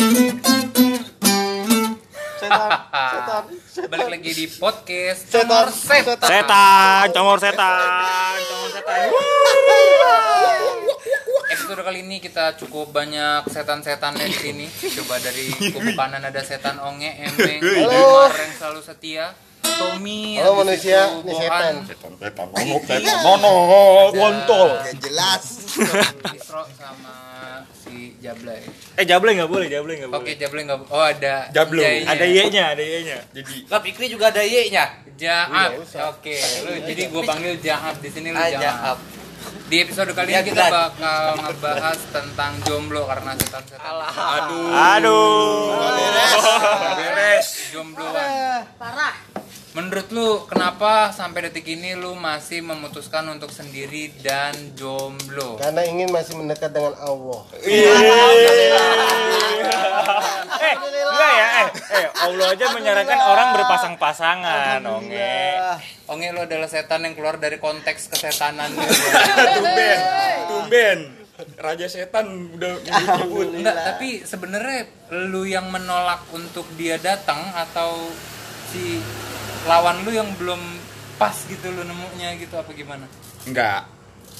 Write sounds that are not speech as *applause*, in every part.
Setan, *laughs* setan, setan. Balik lagi di podcast Setan, Setan. Setan, congor setan, congor setan. Episode kali ini kita cukup banyak setan-setannya di sini. Coba dari kubu kanan ada setan Onge, Emeng, Halo. Omar yang selalu setia, Tommy, Halo manusia, ini setan. Setan, setan, nono, setan, nono, kontol. Ya jelas. Isro sama si Jablay. Eh Jable nggak boleh, Jable nggak Oke, boleh. Jablay nggak Oh, ada Jablo, ada Y-nya, ada Y-nya. Jadi Lah Fikri juga ada Y-nya. Jaab. Iya. Oke, lu jadi gua panggil Jaab di sini lu Ah, Jaab. Jaab. Di episode kali Ya, ini kita bakal ngebahas tentang jomblo karena setan-setan. Aduh. aduh. Menurut lu kenapa sampai detik ini lu masih memutuskan untuk sendiri dan jomblo? Karena ingin masih mendekat dengan Allah. Eh, enggak ya? Eh, eh, Allah aja menyarankan orang berpasang-pasangan, Onge. Onge lu adalah setan yang keluar dari konteks kesetanan. *laughs* Tumben, tumben. Raja setan udah nyebut. Enggak, tapi sebenarnya lu yang menolak untuk dia datang atau si lawan lu yang belum pas gitu lu nemunya gitu apa gimana? Enggak.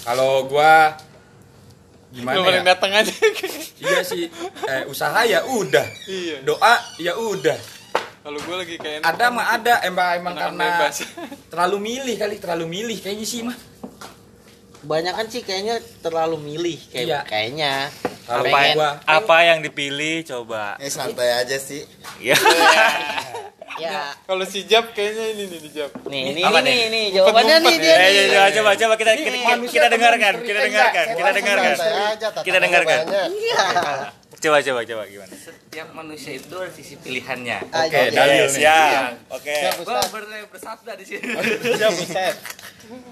Kalau gua gimana ya? datang aja. *laughs* Iya sih. Eh, usaha ya udah. Iya. Doa ya udah. Kalau gue lagi kayak Ada mah ada emang emang karena bebas. *laughs* terlalu milih kali, terlalu milih kayaknya sih mah. Kebanyakan sih kayaknya terlalu milih kayak Iya. kayaknya. Kalau Apa, gua apa yang dipilih coba? Eh santai aja sih. Ya. *laughs* Ya. Kalau si Jab kayaknya ini nih di Jab. Nih, ini Apa nih, nih, jawabannya nih dia Eh, nih. ya, ya, coba coba kita kita, kita, kita dengarkan, kita dengarkan, kita dengarkan. Kita dengarkan. Iya. Coba coba coba gimana? Setiap manusia itu ada sisi pilihannya. Oke, Oke, dalil. Siap. Oke. Ustaz. bersabda di sini. *laughs* Siap, Ustaz.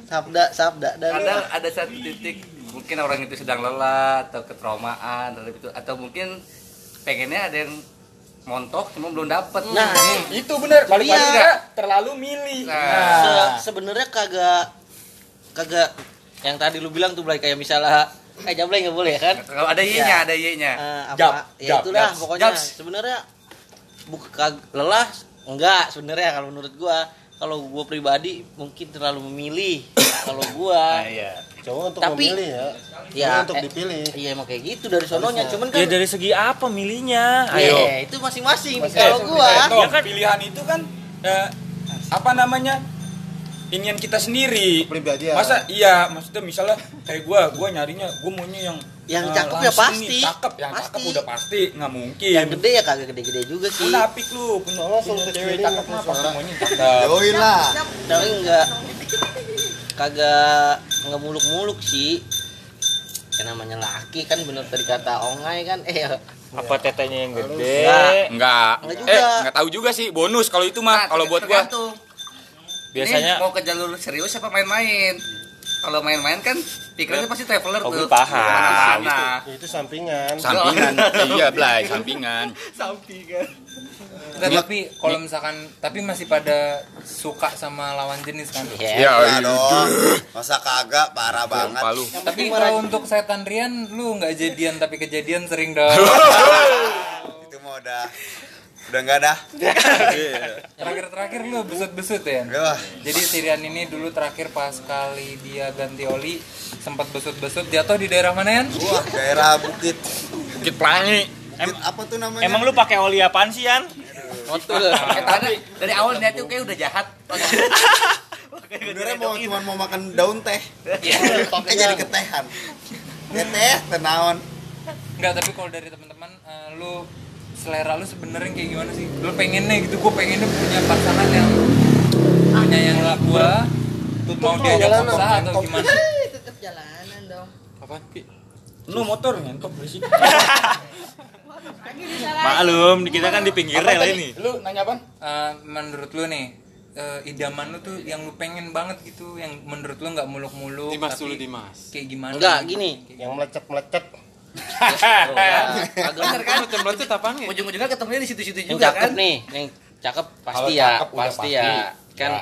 Sabda, sabda dan Kadang ada satu titik mungkin orang itu sedang lelah atau ketraumaan atau itu atau mungkin pengennya ada yang montok cuma belum dapet. Nah, itu bener balik Iya. terlalu milih. Nah. se- sebenarnya kagak kagak yang tadi lu bilang tuh Blay kayak misalnya eh jablay nggak boleh ya kan? Kalau ada Y-nya, ada Y-nya. Eh, apa Jab, ya jab, itulah jabs, pokoknya sebenarnya bukan lelah enggak sebenarnya kalau menurut gua kalau gua pribadi mungkin terlalu memilih kalau gua Nah, iya. Cowok untuk Tapi- memilih ya. ya untuk eh, dipilih. iya emang kayak gitu dari sononya cuman kan Ya dari segi apa milihnya? Ayo. Ayo. itu masing-masing Masing- kalau Eh, gua Tom, Ya kan? pilihan itu kan eh, apa namanya? Ingin kita sendiri. Kepribadian. Masa iya, maksudnya misalnya kayak gua, gua nyarinya gua maunya yang Yang eh, cakep ya pasti. nih, cakep, yang Pasti. cakep udah pasti nggak mungkin. yang gede ya kagak gede-gede juga sih Munafik lu, punya, Soalnya punya cewek cakep mah pasti maunya cakep. Yoi lah. tapi enggak kagak nggak muluk-muluk sih yang namanya laki kan bener tadi kata ongai kan eh Apa tetenya yang gede? Enggak. Enggak. Enggak juga. Eh, enggak tahu juga sih. Bonus kalau itu mah. Nah, kalau buat gua. tergantung. Biasanya Ini mau ke jalur serius apa main-main? Kalau main-main kan pikirannya pasti traveler Oh, tuh. gue paham. Ya, itu sampingan. *laughs* sampingan. iya, Blay, sampingan. Enggak, tapi kalau misalkan tapi masih pada suka sama lawan jenis kan. ya Ya, Ya dong. Masa kagak parah banget. Palu. Tapi kalau untuk setan Rian lu nggak jadian tapi kejadian sering dong. *laughs* Itu mah udah udah enggak dah. *laughs* Terakhir-terakhir lu besut-besut ya. Enggak lah. Jadi si Rian ini dulu terakhir pas kali dia ganti oli sempat besut-besut jatuh di daerah mana ya? Wah, daerah Bukit. Bukit Pelangi. Bukit apa tuh namanya? Emang lu pakai oli apaan sih, Yan? Betul. Eh, tadi dari awal niat tuh kayak udah jahat. Sebenarnya mau cuma mau makan daun teh. Iya. Eh jadi ketehan. Ya teh, tenaon. Enggak, tapi kalau dari teman-teman eh, lu selera lu sebenarnya kayak gimana sih? Lu pengennya gitu, gua pengennya punya pasangan yang punya yang gua mau diajak jalanan, usaha atau gimana? tetap jalanan dong Pi? Lu motor ngentok berisik. *laughs* Maklum, kita kan di pinggir Apa rel ini. Lu nanya apaan? Eh, menurut lu nih eh, idaman lu tuh yang lu pengen banget gitu yang menurut lu nggak muluk-muluk Dimas tapi dulu Dimas. kayak gimana enggak gini Yang melecet-melecet. Bener kan? Melecet apaan ya? Ujung-ujungnya ketemunya di situ-situ juga cakep kan? nih yang cakep pasti ya pasti pasti. ya kan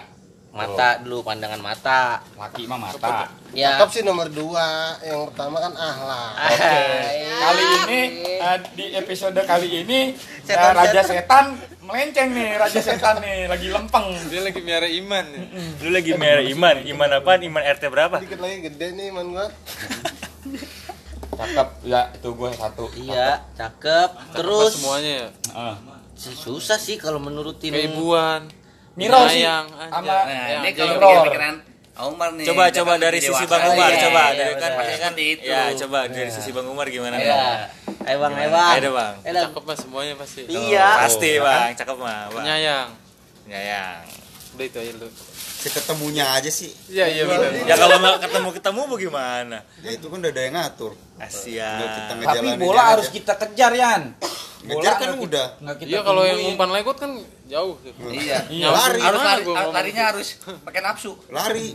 Ya. mata dulu pandangan mata laki mah mata ya Cakep sih nomor dua. Yang pertama kan ahlak. *laughs* Oke. kali ini eh, di episode kali ini Setan- eh, raja setan. setan melenceng nih raja setan nih lagi lempeng Dia lagi miara iman ya. Lu lagi merah iman, iman apaan? Iman RT berapa? Dikit lagi gede nih man gua. *laughs* cakep ya itu gue satu iya cakep Terus semuanya ya. Ah. susah sih kalau menurutin Keibuan. Miro sih sama. Nah, Ya, ini kalau pikiran Umar nih. Coba dia coba dari sisi. Bang Umar, Iya, coba iya, dari iya, kan kan itu. ya coba dari sisi Bang Umar gimana? Iya. Bang? Ayo bang, ayo bang. Ayo deh, Bang. Ayo, Bang. Cakep mah semuanya pasti. Iya. Pasti Bang, cakep mah. Bang. Penyayang. Penyayang. Udah itu aja lu. Si ketemunya aja sih. Iya iya benar. Ya kalau mau ketemu-ketemu bagaimana? Ya itu kan udah ada yang ngatur. Asia. Udah kita tapi bola aja. harus kita kejar Yan Ngejar kan udah. kita- kita Iya kalau yang umpan legot kan jauh. Iya. Iya. Lari. Harus lari, larinya harus pakai nafsu. Lari.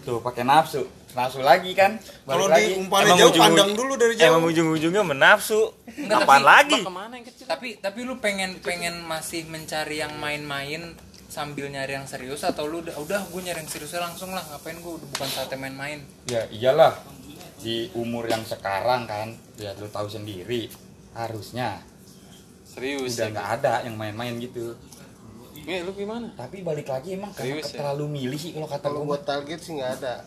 tuh pakai nafsu nafsu lagi kan Kalau di umpannya Emang jauh ujung- pandang dulu dari jauh. Emang ujung-ujungnya menafsu. Apaan lagi? Ke mana yang kecil? Tapi tapi lu pengen pengen masih mencari yang main-main sambil nyari yang serius atau lu udah udah gue nyari yang seriusnya langsung lah ngapain gue udah bukan saatnya main-main ya iyalah di umur yang sekarang kan ya lu tahu sendiri harusnya Serius udah ya. nggak ada yang main-main gitu Nih, lu gimana? tapi balik lagi emang Serius ya? terlalu milih sih kalau kata gue buat target sih nggak ada.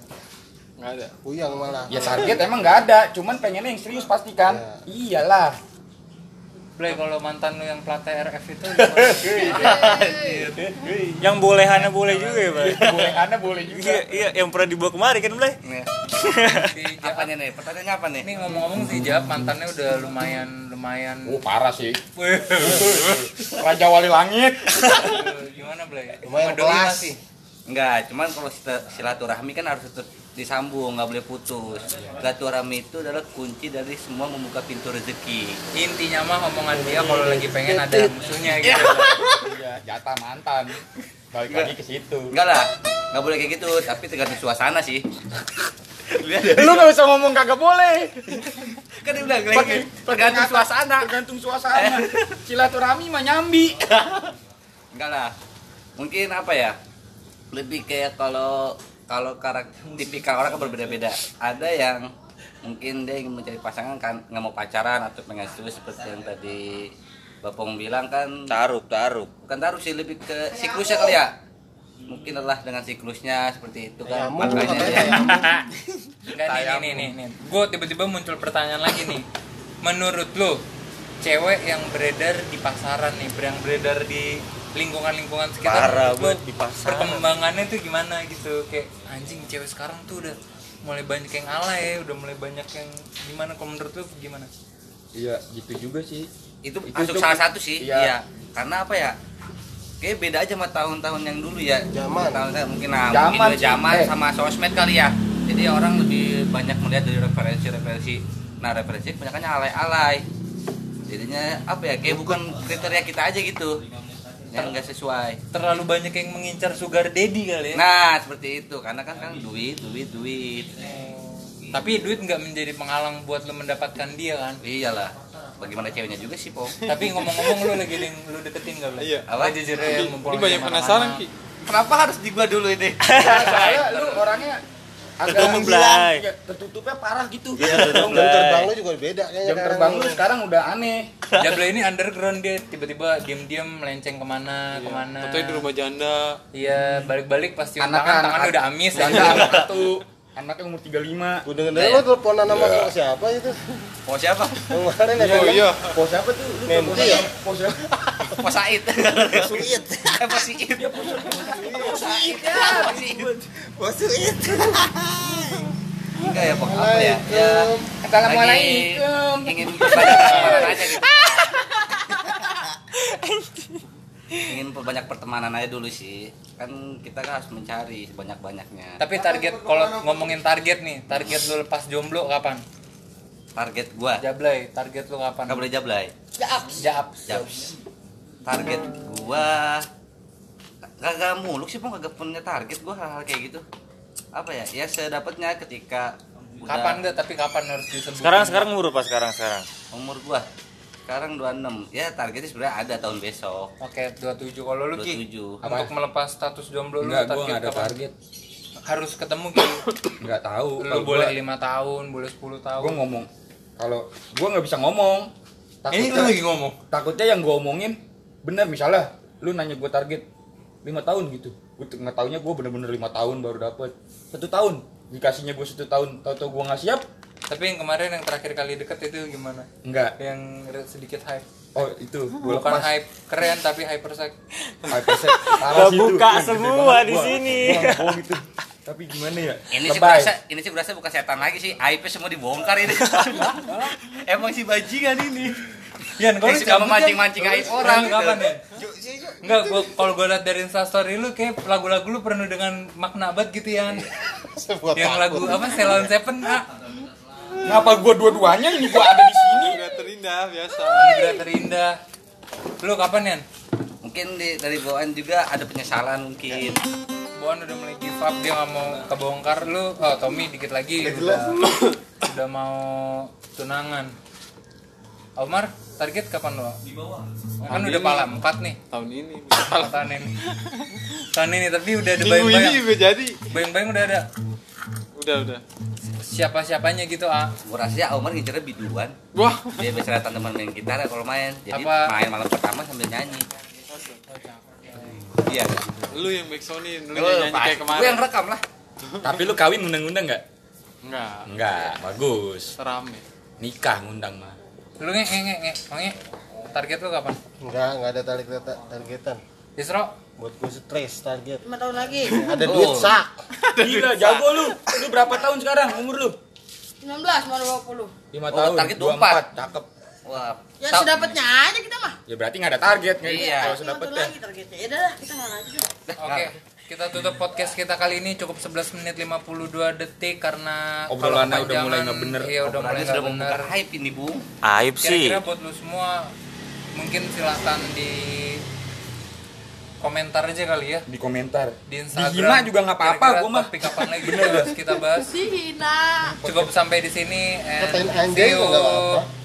Enggak ada. Puyang malah. ya target emang nggak ada cuman pengennya yang serius pasti kan iyalah Blay kalau mantan lu yang pelatih RF itu? *laughs* Yang bolehannya boleh juga ya, Bang. boleh anda boleh juga Iya, iya, yang pernah dibawa kemari kan, Blay? Nih. si Jap, Apanya nih? Pertanyaannya apa nih? ini ngomong-ngomong si Jap mantannya udah lumayan lumayan oh parah sih *laughs* raja wali langit gimana Blay? Lumayan kelas. masih? Enggak, cuman kalau sila- silaturahmi kan harus tetap disambung, nggak boleh putus. Silaturahmi itu adalah kunci dari semua membuka pintu rezeki. Intinya mah omongan dia kalau lagi pengen ada musuhnya gitu. ya jatah mantan balik lagi ke situ Enggak lah, nggak boleh kayak gitu, tapi tergantung suasana sih. lu nggak usah ngomong kagak boleh kan dia bilang lagi tergantung suasana. tergantung suasana silaturahmi mah nyambi Enggak lah. Mungkin apa ya? Lebih kayak kalau kalau karakter *laughs* tipikal orang kan berbeda-beda. Ada yang mungkin dia ingin mencari pasangan kan nggak mau pacaran atau pengen serius seperti yang tadi Bapong bilang kan Taruh, taruh. bukan taruh sih lebih ke siklusnya kali ya mungkin adalah dengan siklusnya seperti itu kan Ayamu, makanya dia. *laughs* Enggak nih, nih, nih, nih. Gue tiba-tiba muncul pertanyaan lagi nih. Menurut lo, cewek yang beredar di pasaran nih, yang beredar di lingkungan-lingkungan sekitar, Parah buat lo, di pasaran. perkembangannya tuh gimana gitu? Kayak anjing cewek sekarang tuh udah mulai banyak yang alay, udah mulai banyak yang gimana? Kalau menurut lo gimana? iya gitu juga sih itu, Itu masuk tuh- salah satu sih iya. iya. karena apa ya kayak beda aja sama tahun-tahun yang dulu ya Zaman. tahun mungkin nah, Zaman mungkin zaman Eh. sama sosmed kali ya jadi orang lebih banyak melihat dari referensi-referensi nah referensi kebanyakannya alay-alay jadinya apa ya kayak bukan kriteria kita aja gitu yang nggak sesuai. Terlalu banyak yang mengincar sugar daddy kali ya? nah seperti itu. Karena kan kan duit duit duit. Tapi duit nggak menjadi penghalang buat lo mendapatkan dia kan? iyalah. Bagaimana ceweknya juga sih po Tapi ngomong-ngomong lu lagi yang lu deketin gak Blay? Iya. Apa? Jujur ya mumpung Ini banyak penasaran Ki. kenapa harus di gua dulu ini? *laughs* Soalnya lu orangnya agak Tertutup, hilang, Blay. ya, tertutupnya parah gitu Iya, Jam terbang lu juga beda kayaknya. jam terbang lu sekarang udah aneh *laughs* Jable ini underground dia tiba-tiba diam-diam melenceng ke mana ke mana. Fotonya di rumah janda. Iya balik-balik pas cium Anak- tangan tangannya udah amis. janda anak satu anaknya umur 35 Gue denger lu teleponan sama siapa itu? po siapa? Kemarin ya? Oh iya. pos siapa tuh? Lu Menti. ya? pos siapa? Po Said. Suit. eh po Siid po Said. Ya po Siid Wah, suit. enggak ya po apa ya? Ya. Assalamualaikum. Ingin *laughs* aja gitu banyak pertemanan aja dulu sih kan kita kan harus mencari sebanyak banyaknya Tapi target kalau ngomongin target nih, target lu lepas jomblo kapan? target gua Jablay, target lu kapan? nggak boleh jablay Jaap. Japs. target gua kagak muluk sih pun kagak punya target gua hal-hal kayak gitu apa ya ya sedapatnya ketika udah Kapan enggak? Tapi kapan harus disebut? Sekarang sekarang umur apa sekarang sekarang? umur gua sekarang 26 ya targetnya sebenarnya ada tahun besok Oke, 27 kalau lu Ki 27 untuk melepas status jomblo lu Enggak, gua ada kapan? target. Harus ketemu Ki. Nggak tahu. Lu Kalau boleh gua- lima tahun, boleh 10 tahun. Gue ngomong. Kalau gue nggak bisa ngomong. Ini lu lagi ngomong. takutnya yang gue omongin bener misalnya lu nanya gue target lima tahun gitu gue nggak taunya gue bener-bener lima tahun baru dapet satu tahun dikasihnya gue satu tahun tau tau gue nggak siap Tapi yang kemarin yang terakhir kali deket itu gimana? enggak. Yang sedikit hype. oh itu. Gue Bukan lepas. hype keren tapi *laughs* itu. Kebuka Gede semua di sini. Bohong itu. Tapi gimana ya? Ini sih berasa ini sih berasa bukan setan lagi sih. Aibnya semua dibongkar ini. *laughs* Emang si bajingan ini. Yan, Yang suka memancing-mancing aib orang gitu. kapan ya? Enggak, gua kalau gua liat dari Instastory lu kayak lagu-lagu lu penuh dengan makna banget gitu Yan. *laughs* Sebuah yang lagu apa? Ceylon Seven ah. Kenapa gue dua-duanya ini gue ada di sini? Udah terindah biasa. Anugerah terindah. Lu kapan Yan? mungkin di, dari bawaan juga ada penyesalan mungkin. Boan udah mulai give up dia nggak mau kebongkar. Lu oh Tommy dikit lagi. Udah, udah mau tunangan. Omar target kapan lu? Kan udah pala empat nih. Tahun ini. tahun ini. Tahun ini tapi udah ada Minggu ini bayang-bayang. juga jadi. bayang-bayang udah ada Udah udah. siapa siapanya gitu ah gua rasa ya Omar ngincernya biduan Wah. dia biasa teman main gitar ya kalau main jadi Apa? main malam pertama sambil nyanyi iya Lu yang backsonin, lu Lu yang nyanyi pas- kayak kemarin. yang rekam lah Tapi lu kawin ngundang-ngundang nggak? Enggak. Enggak, bagus. Rame. Nikah ngundang mah. lu nge nge nge nge nge target lu kapan Enggak, enggak ada tarik targetan. Isro Buat gue stres target. 5 tahun lagi. Ada Oh. duit sak. Gila, jago lu. Lu berapa tahun sekarang umur lu? 19 mau 20. 5 Oh, tahun. target 24. Cakep. wah Ya tau- sedapatnya aja kita mah. Ya berarti nggak ada target nggak Iya. Kalau Lima sedapet tahun ya. lagi targetnya. Ya udah kita ngalah aja deh. Oke, kita tutup podcast kita kali ini cukup 11 menit 52 detik karena Obrolannya udah mulai nggak bener. Iya, udah mulai sudah bener. hype ini bung Aib sih. Kira-kira buat lu semua mungkin silahkan di komentar aja kali ya Di komentar. di Instagram. Dihina juga nggak apa-apa, gua mah. Topik kapan lagi kita bahas, kita bahas. Dihina. Cukup sampai di sini and see you.